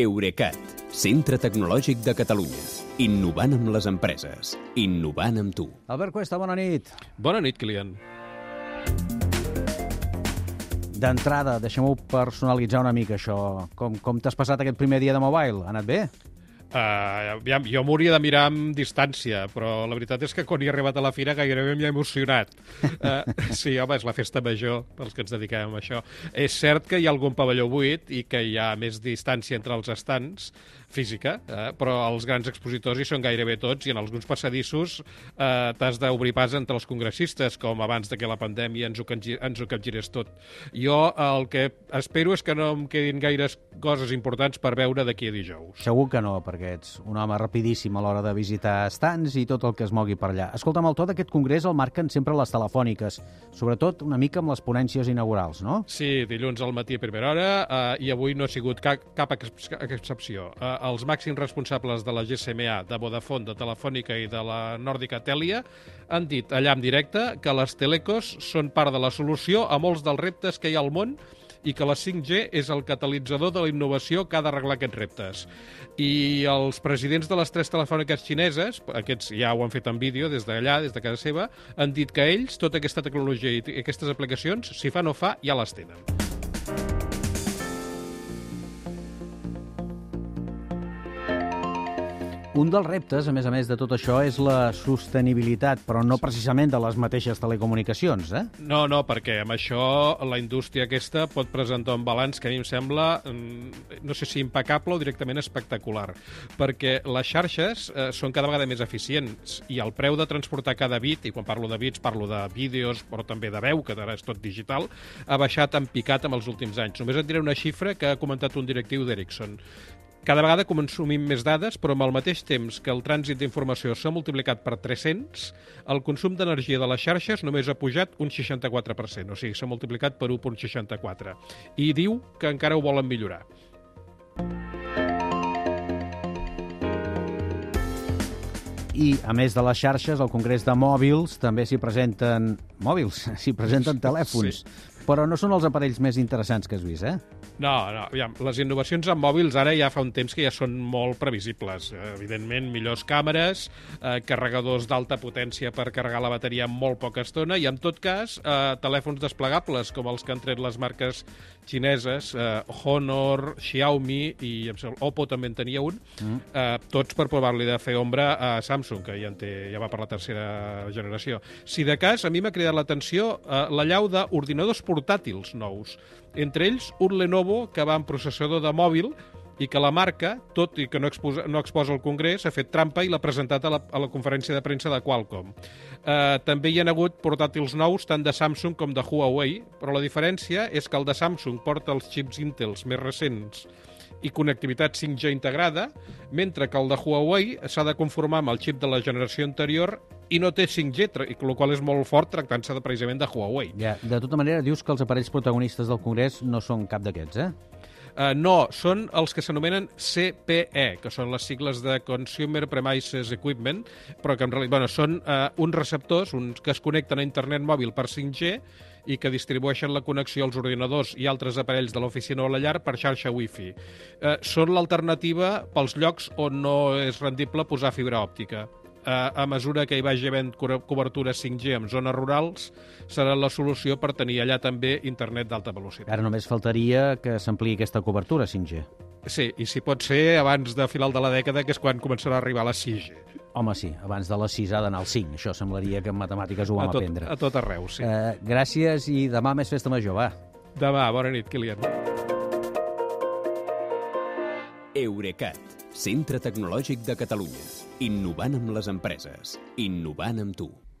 Eurecat, centre tecnològic de Catalunya. Innovant amb les empreses. Innovant amb tu. Albert Cuesta, bona nit. Bona nit, Kilian. D'entrada, deixem-ho personalitzar una mica, això. Com, com t'has passat aquest primer dia de mobile? Ha anat bé? Uh, aviam, jo m'hauria de mirar amb distància, però la veritat és que quan hi he arribat a la fira gairebé m'hi he emocionat. Uh, sí, home, és la festa major pels que ens dediquem a això. És cert que hi ha algun pavelló buit i que hi ha més distància entre els estants, física, eh, però els grans expositors hi són gairebé tots i en alguns passadissos eh, t'has d'obrir pas entre els congressistes, com abans de que la pandèmia ens ho, ens ho capgirés tot. Jo el que espero és que no em quedin gaires coses importants per veure d'aquí a dijous. Segur que no, perquè ets un home rapidíssim a l'hora de visitar estants i tot el que es mogui per allà. Escolta'm, el to d'aquest congrés el marquen sempre les telefòniques, sobretot una mica amb les ponències inaugurals, no? Sí, dilluns al matí a primera hora eh, i avui no ha sigut cap, cap excepció. Eh, els màxims responsables de la GSMA, de Vodafone, de Telefònica i de la Nòrdica Telia han dit allà en directe que les telecos són part de la solució a molts dels reptes que hi ha al món i que la 5G és el catalitzador de la innovació que ha d'arreglar aquests reptes. I els presidents de les tres telefòniques xineses, aquests ja ho han fet en vídeo des d'allà, des de casa seva, han dit que ells, tota aquesta tecnologia i aquestes aplicacions, si fa no fa, ja les tenen. Un dels reptes, a més a més de tot això, és la sostenibilitat, però no precisament de les mateixes telecomunicacions, eh? No, no, perquè amb això la indústria aquesta pot presentar un balanç que a mi em sembla, mm, no sé si impecable o directament espectacular, perquè les xarxes eh, són cada vegada més eficients i el preu de transportar cada bit, i quan parlo de bits parlo de vídeos, però també de veu, que ara és tot digital, ha baixat en picat amb els últims anys. Només et diré una xifra que ha comentat un directiu d'Ericsson. Cada vegada consumim més dades, però amb el mateix temps que el trànsit d'informació s'ha multiplicat per 300, el consum d'energia de les xarxes només ha pujat un 64%, o sigui, s'ha multiplicat per 1,64. I diu que encara ho volen millorar. I, a més de les xarxes, al Congrés de Mòbils també s'hi presenten... Mòbils? S'hi presenten telèfons. Sí. Però no són els aparells més interessants que has vist, eh? No, no, aviam, les innovacions en mòbils ara ja fa un temps que ja són molt previsibles. Evidentment, millors càmeres, eh, carregadors d'alta potència per carregar la bateria en molt poca estona i, en tot cas, eh, telèfons desplegables, com els que han tret les marques xineses, eh, Honor, Xiaomi i Oppo també en tenia un, mm. eh, tots per provar-li de fer ombra a Samsung, que ja, en té, ja va per la tercera generació. Si de cas, a mi m'ha cridat l'atenció eh, la llau d'ordinadors portàtils nous. Entre ells, un Lenovo que va en processador de mòbil i que la marca, tot i que no exposa, no exposa al Congrés, ha fet trampa i l'ha presentat a la, a la conferència de premsa de Qualcomm. Eh, també hi ha hagut portàtils nous tant de Samsung com de Huawei, però la diferència és que el de Samsung porta els xips Intels més recents i connectivitat 5G integrada, mentre que el de Huawei s'ha de conformar amb el xip de la generació anterior i no té 5G, el qual és molt fort tractant-se de, precisament de Huawei. Ja, de tota manera, dius que els aparells protagonistes del Congrés no són cap d'aquests, eh? Uh, no, són els que s'anomenen CPE, que són les sigles de Consumer Premises Equipment, però que en realitat bueno, són uh, uns receptors uns que es connecten a internet mòbil per 5G i que distribueixen la connexió als ordinadors i altres aparells de l'oficina o la llar per xarxa Wi-Fi. Eh, són l'alternativa pels llocs on no és rendible posar fibra òptica a, a mesura que hi vagi havent cobertura 5G en zones rurals, serà la solució per tenir allà també internet d'alta velocitat. Ara només faltaria que s'ampliï aquesta cobertura 5G. Sí, i si pot ser abans de final de la dècada, que és quan començarà a arribar la 6G. Home, sí, abans de les 6 ha d'anar al 5. Això semblaria que en matemàtiques ho vam a tot, aprendre. A tot arreu, sí. Eh, gràcies i demà més festa major, va. Demà, bona nit, Kilian. Eurecat, centre tecnològic de Catalunya. Innovant amb les empreses. Innovant amb tu.